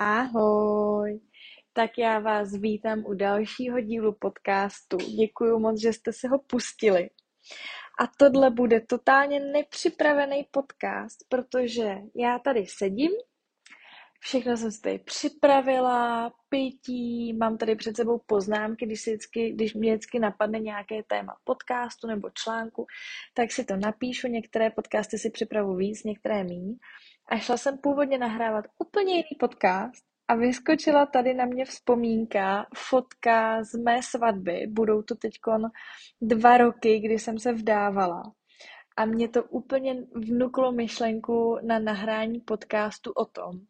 Ahoj! Tak já vás vítám u dalšího dílu podcastu. Děkuji moc, že jste se ho pustili. A tohle bude totálně nepřipravený podcast, protože já tady sedím, všechno jsem si tady připravila, pití, mám tady před sebou poznámky, když, vždycky, když mě vždycky napadne nějaké téma podcastu nebo článku, tak si to napíšu, některé podcasty si připravu víc, některé míň. A šla jsem původně nahrávat úplně jiný podcast a vyskočila tady na mě vzpomínka, fotka z mé svatby. Budou to teď dva roky, kdy jsem se vdávala. A mě to úplně vnuklo myšlenku na nahrání podcastu o tom,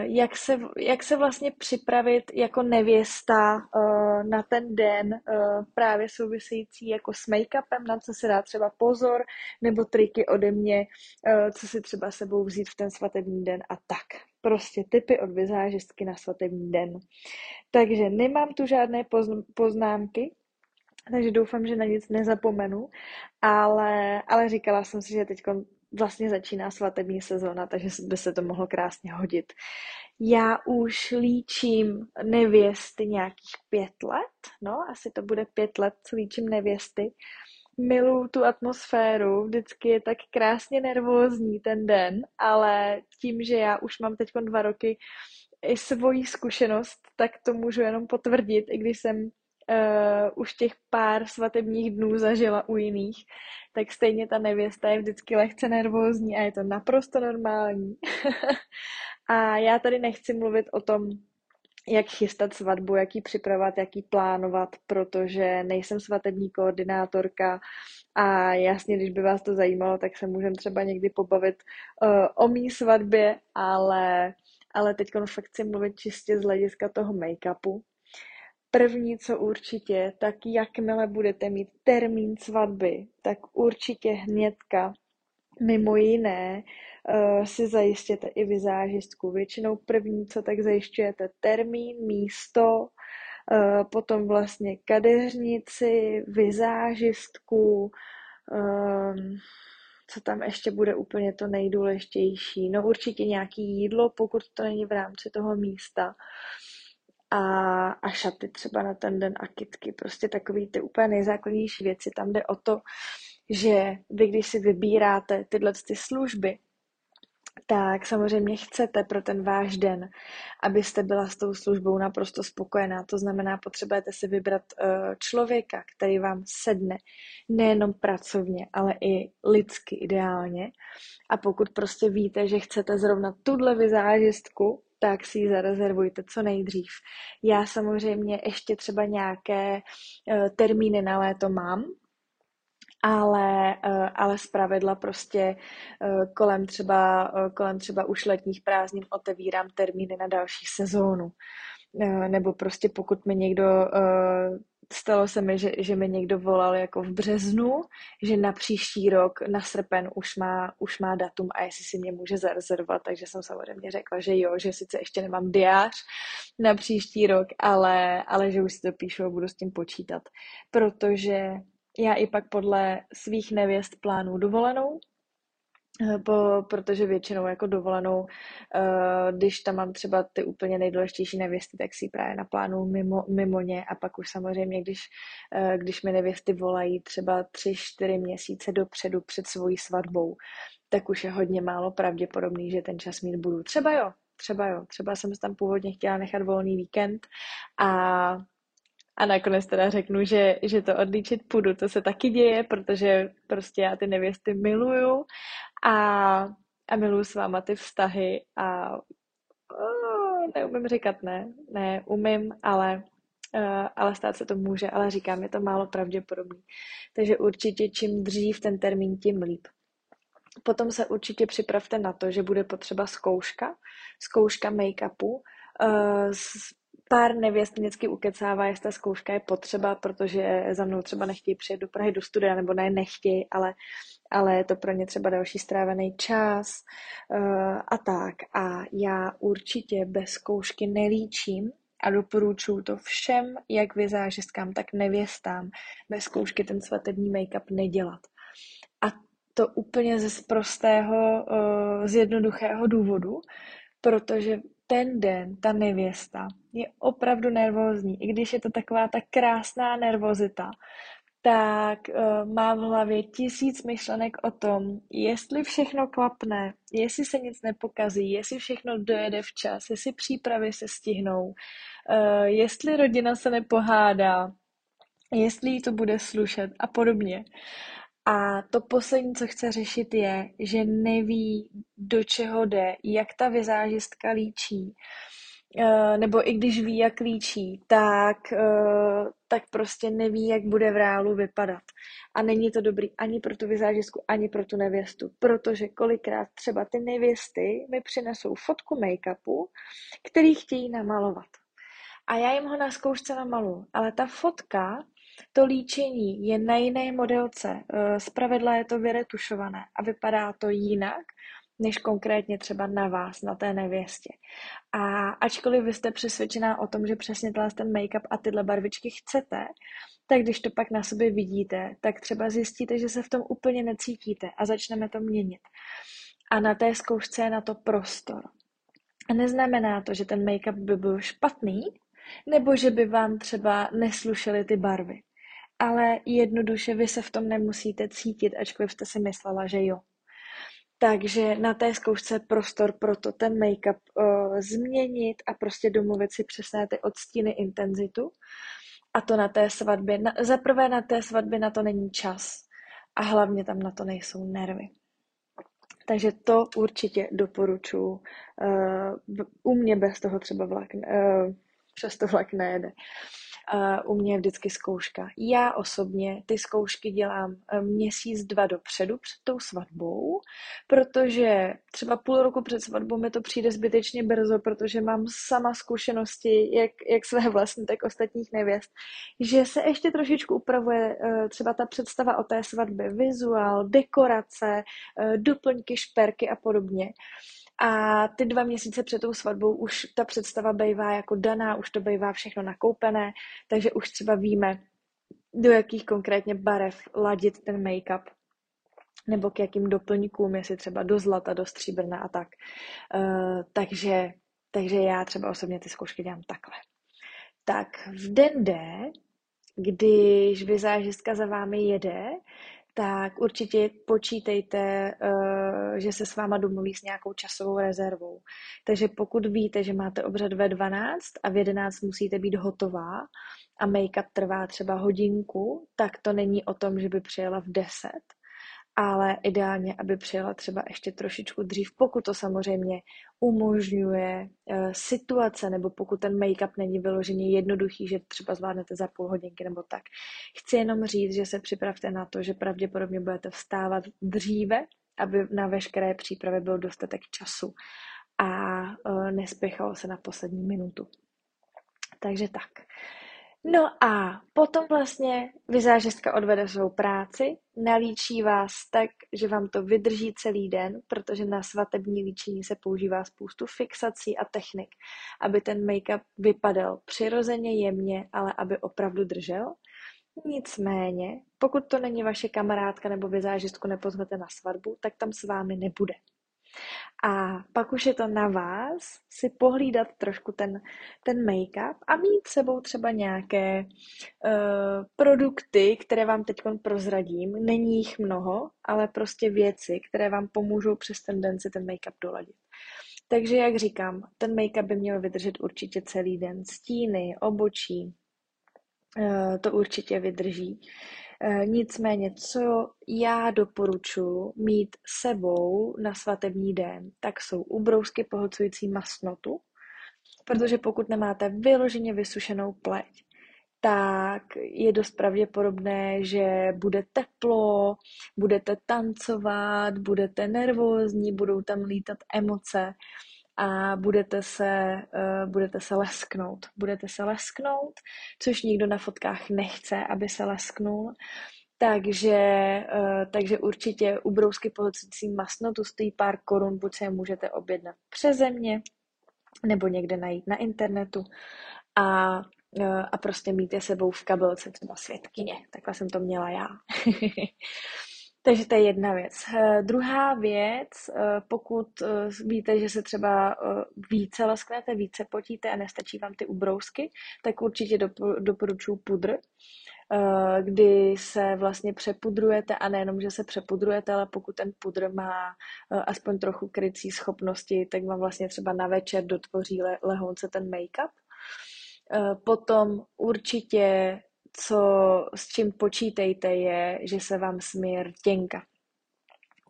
jak se, jak se vlastně připravit jako nevěsta uh, na ten den uh, právě související jako s make-upem, na co se dá třeba pozor, nebo triky ode mě, co si třeba sebou vzít v ten svatební den a tak. Prostě typy od vizážistky na svatební den. Takže nemám tu žádné poznámky, takže doufám, že na nic nezapomenu, ale, ale říkala jsem si, že teď vlastně začíná svatební sezóna, takže by se to mohlo krásně hodit. Já už líčím nevěsty nějakých pět let, no, asi to bude pět let, co líčím nevěsty. Miluju tu atmosféru, vždycky je tak krásně nervózní ten den, ale tím, že já už mám teď dva roky i svoji zkušenost, tak to můžu jenom potvrdit, i když jsem uh, už těch pár svatebních dnů zažila u jiných, tak stejně ta nevěsta je vždycky lehce nervózní a je to naprosto normální. a já tady nechci mluvit o tom, jak chystat svatbu, jak ji připravovat, jak ji plánovat, protože nejsem svatební koordinátorka a jasně, když by vás to zajímalo, tak se můžeme třeba někdy pobavit uh, o mý svatbě, ale, ale teď fakt chci mluvit čistě z hlediska toho make-upu, První, co určitě, tak jakmile budete mít termín svatby, tak určitě hnedka, mimo jiné, uh, si zajistěte i vizážistku. Většinou první, co tak zajišťujete termín, místo, uh, potom vlastně kadeřnici, vizážistku, um, co tam ještě bude úplně to nejdůležitější. No určitě nějaký jídlo, pokud to není v rámci toho místa. Uh, a, a šaty třeba na ten den a kitky. Prostě takový ty úplně nejzákladnější věci. Tam jde o to, že vy, když si vybíráte tyhle ty služby, tak samozřejmě chcete pro ten váš den, abyste byla s tou službou naprosto spokojená. To znamená, potřebujete si vybrat uh, člověka, který vám sedne nejenom pracovně, ale i lidsky ideálně. A pokud prostě víte, že chcete zrovna tuhle vizážistku, tak si ji zarezervujte co nejdřív. Já samozřejmě ještě třeba nějaké uh, termíny na léto mám, ale, uh, ale zpravidla prostě uh, kolem třeba, kolem třeba už letních prázdnin otevírám termíny na další sezónu. Nebo prostě pokud mi někdo stalo se mi, že, že mi někdo volal jako v březnu, že na příští rok, na srpen už má, už má datum a jestli si mě může zarezervovat, takže jsem samozřejmě řekla, že jo, že sice ještě nemám diář na příští rok, ale, ale že už si to píšu a budu s tím počítat, protože já i pak podle svých nevěst plánu dovolenou, po, protože většinou jako dovolenou, uh, když tam mám třeba ty úplně nejdůležitější nevěsty, tak si právě naplánu mimo, mimo ně a pak už samozřejmě, když, uh, když mi nevěsty volají třeba tři, čtyři měsíce dopředu před svojí svatbou, tak už je hodně málo pravděpodobný, že ten čas mít budu. Třeba jo, třeba jo, třeba jsem tam původně chtěla nechat volný víkend a a nakonec teda řeknu, že, že to odlíčit půjdu. To se taky děje, protože prostě já ty nevěsty miluju a, a miluju s váma ty vztahy a oh, neumím říkat ne. Ne, umím, ale, uh, ale stát se to může, ale říkám, je to málo pravděpodobný. Takže určitě čím dřív ten termín, tím líp. Potom se určitě připravte na to, že bude potřeba zkouška, zkouška make-upu, uh, pár nevěst vždycky ukecává, jestli ta zkouška je potřeba, protože za mnou třeba nechtějí přijet do Prahy do studia, nebo ne, nechtějí, ale, ale je to pro ně třeba další strávený čas uh, a tak. A já určitě bez zkoušky nelíčím a doporučuji to všem, jak vizážistkám, tak nevěstám, bez zkoušky ten svatební make-up nedělat. A to úplně ze prostého, uh, z jednoduchého důvodu, protože ten den ta nevěsta je opravdu nervózní, i když je to taková ta krásná nervozita, tak uh, má v hlavě tisíc myšlenek o tom, jestli všechno klapne, jestli se nic nepokazí, jestli všechno dojede včas, jestli přípravy se stihnou, uh, jestli rodina se nepohádá, jestli jí to bude slušet a podobně. A to poslední, co chce řešit, je, že neví, do čeho jde, jak ta vizážistka líčí, eh, nebo i když ví, jak líčí, tak, eh, tak prostě neví, jak bude v reálu vypadat. A není to dobrý ani pro tu vizážistku, ani pro tu nevěstu, protože kolikrát třeba ty nevěsty mi přinesou fotku make-upu, který chtějí namalovat. A já jim ho na zkoušce namalu, ale ta fotka to líčení je na jiné modelce. Eh, zpravidla je to vyretušované a vypadá to jinak, než konkrétně třeba na vás, na té nevěstě. A ačkoliv vy jste přesvědčená o tom, že přesně ten make-up a tyhle barvičky chcete, tak když to pak na sobě vidíte, tak třeba zjistíte, že se v tom úplně necítíte a začneme to měnit. A na té zkoušce je na to prostor. A neznamená to, že ten make-up by byl špatný, nebo že by vám třeba neslušely ty barvy. Ale jednoduše vy se v tom nemusíte cítit, ačkoliv jste si myslela, že jo. Takže na té zkoušce prostor pro to ten make-up uh, změnit a prostě domluvit si přesné ty odstíny, intenzitu. A to na té svatbě. Na, zaprvé na té svatbě na to není čas. A hlavně tam na to nejsou nervy. Takže to určitě doporučuji. Uh, u mě bez toho třeba vlak, uh, přes to vlak nejede. Uh, u mě je vždycky zkouška. Já osobně ty zkoušky dělám eh, měsíc, dva dopředu před tou svatbou, protože třeba půl roku před svatbou mi to přijde zbytečně brzo, protože mám sama zkušenosti, jak, jak své vlastní, tak ostatních nevěst, že se ještě trošičku upravuje uh, třeba ta představa o té svatbě, vizuál, dekorace, uh, doplňky, šperky a podobně. A ty dva měsíce před tou svatbou už ta představa bývá jako daná, už to bývá všechno nakoupené, takže už třeba víme, do jakých konkrétně barev ladit ten make-up nebo k jakým doplňkům, jestli třeba do zlata, do stříbrna a tak. Uh, takže, takže já třeba osobně ty zkoušky dělám takhle. Tak v den D, když vizážistka za vámi jede, tak určitě počítejte, eh, že se s váma domluví s nějakou časovou rezervou. Takže pokud víte, že máte obřad ve 12 a v 11 musíte být hotová a make-up trvá třeba hodinku, tak to není o tom, že by přijela v 10, ale ideálně, aby přijela třeba ještě trošičku dřív, pokud to samozřejmě umožňuje uh, situace, nebo pokud ten make-up není vyloženě jednoduchý, že třeba zvládnete za půl hodinky nebo tak. Chci jenom říct, že se připravte na to, že pravděpodobně budete vstávat dříve, aby na veškeré přípravy byl dostatek času a uh, nespěchalo se na poslední minutu. Takže tak. No a potom vlastně vizážistka odvede svou práci, nalíčí vás tak, že vám to vydrží celý den, protože na svatební líčení se používá spoustu fixací a technik, aby ten make-up vypadal přirozeně jemně, ale aby opravdu držel. Nicméně, pokud to není vaše kamarádka nebo vizážistku nepozvete na svatbu, tak tam s vámi nebude. A pak už je to na vás si pohlídat trošku ten, ten make-up a mít sebou třeba nějaké uh, produkty, které vám teď prozradím. Není jich mnoho, ale prostě věci, které vám pomůžou přes tendenci ten make-up doladit. Takže jak říkám, ten make-up by měl vydržet určitě celý den. Stíny, obočí, uh, to určitě vydrží. Eh, nicméně, co já doporučuji mít sebou na svatební den, tak jsou ubrousky pohlcující masnotu, protože pokud nemáte vyloženě vysušenou pleť, tak je dost pravděpodobné, že bude teplo, budete tancovat, budete nervózní, budou tam lítat emoce a budete se, uh, budete se lesknout. Budete se lesknout, což nikdo na fotkách nechce, aby se lesknul. Takže, uh, takže určitě ubrousky pohlcující masno, tu stojí pár korun, buď se je můžete objednat přeze nebo někde najít na internetu a, uh, a prostě mít je sebou v kabelce, třeba světkyně. Takhle jsem to měla já. Takže to je jedna věc. Uh, druhá věc, uh, pokud uh, víte, že se třeba více lasknete, více potíte a nestačí vám ty ubrousky, tak určitě doporučuji pudr, kdy se vlastně přepudrujete a nejenom, že se přepudrujete, ale pokud ten pudr má aspoň trochu krycí schopnosti, tak vám vlastně třeba na večer dotvoří lehonce ten make-up. Potom určitě co, s čím počítejte, je, že se vám smije rtěnka.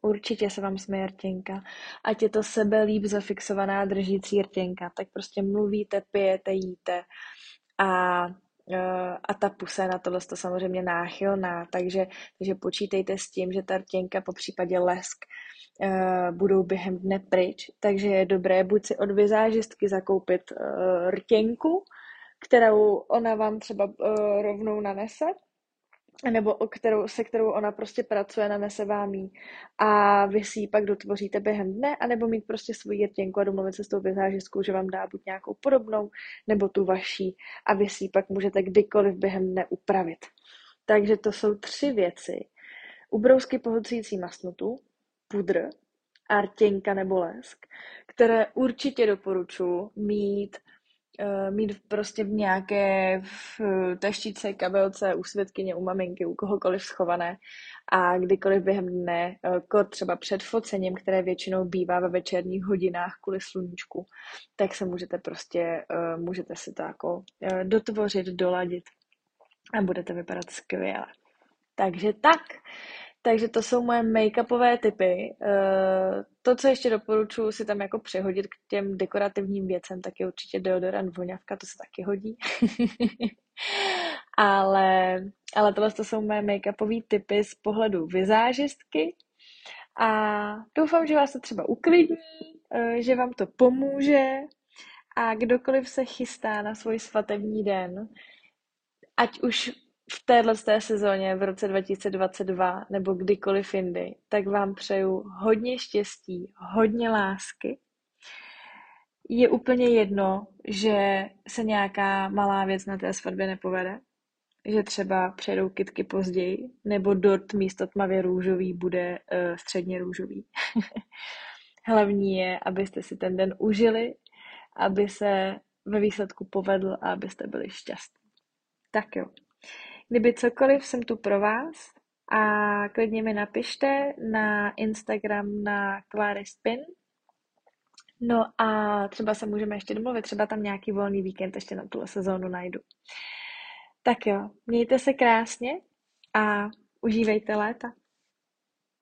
Určitě se vám smije rtěnka. Ať je to sebe líp zafixovaná držící rtěnka, tak prostě mluvíte, pijete, jíte a e, a ta pusa je na tohle to samozřejmě náchylná, takže, takže počítejte s tím, že ta rtěnka, po případě lesk, e, budou během dne pryč, takže je dobré buď si od vizážistky zakoupit e, rtěnku, kterou ona vám třeba uh, rovnou nanese, nebo o kterou, se kterou ona prostě pracuje, nanese vám jí a vy si ji pak dotvoříte během dne, anebo mít prostě svoji rtěnku a domluvit se s tou vizážistkou, že vám dá buď nějakou podobnou, nebo tu vaší a vy si ji pak můžete kdykoliv během dne upravit. Takže to jsou tři věci. Ubrousky pohlcující masnutu, pudr a nebo lesk, které určitě doporučuji mít mít prostě v nějaké v taštice, kabelce, u světkyně, u maminky, u kohokoliv schované a kdykoliv během dne, uh, třeba před focením, které většinou bývá ve večerních hodinách kvůli sluníčku, tak se můžete prostě, můžete si to jako dotvořit, doladit a budete vypadat skvěle. Takže tak. Takže to jsou moje make-upové typy. Eh, to, co ještě doporučuji si tam jako přehodit k těm dekorativním věcem, tak je určitě deodorant voňavka, to se taky hodí. ale, ale tohle to jsou moje make-upové typy z pohledu vizážistky. A doufám, že vás to třeba uklidní, eh, že vám to pomůže a kdokoliv se chystá na svůj svatební den, ať už v téhle té sezóně v roce 2022 nebo kdykoliv jindy, tak vám přeju hodně štěstí, hodně lásky. Je úplně jedno, že se nějaká malá věc na té svatbě nepovede, že třeba přejdou kitky později, nebo dort místo tmavě růžový bude uh, středně růžový. Hlavní je, abyste si ten den užili, aby se ve výsledku povedl a abyste byli šťastní. Tak jo. Kdyby cokoliv, jsem tu pro vás a klidně mi napište na Instagram na Clary. No a třeba se můžeme ještě domluvit, třeba tam nějaký volný víkend ještě na tuhle sezónu najdu. Tak jo, mějte se krásně a užívejte léta.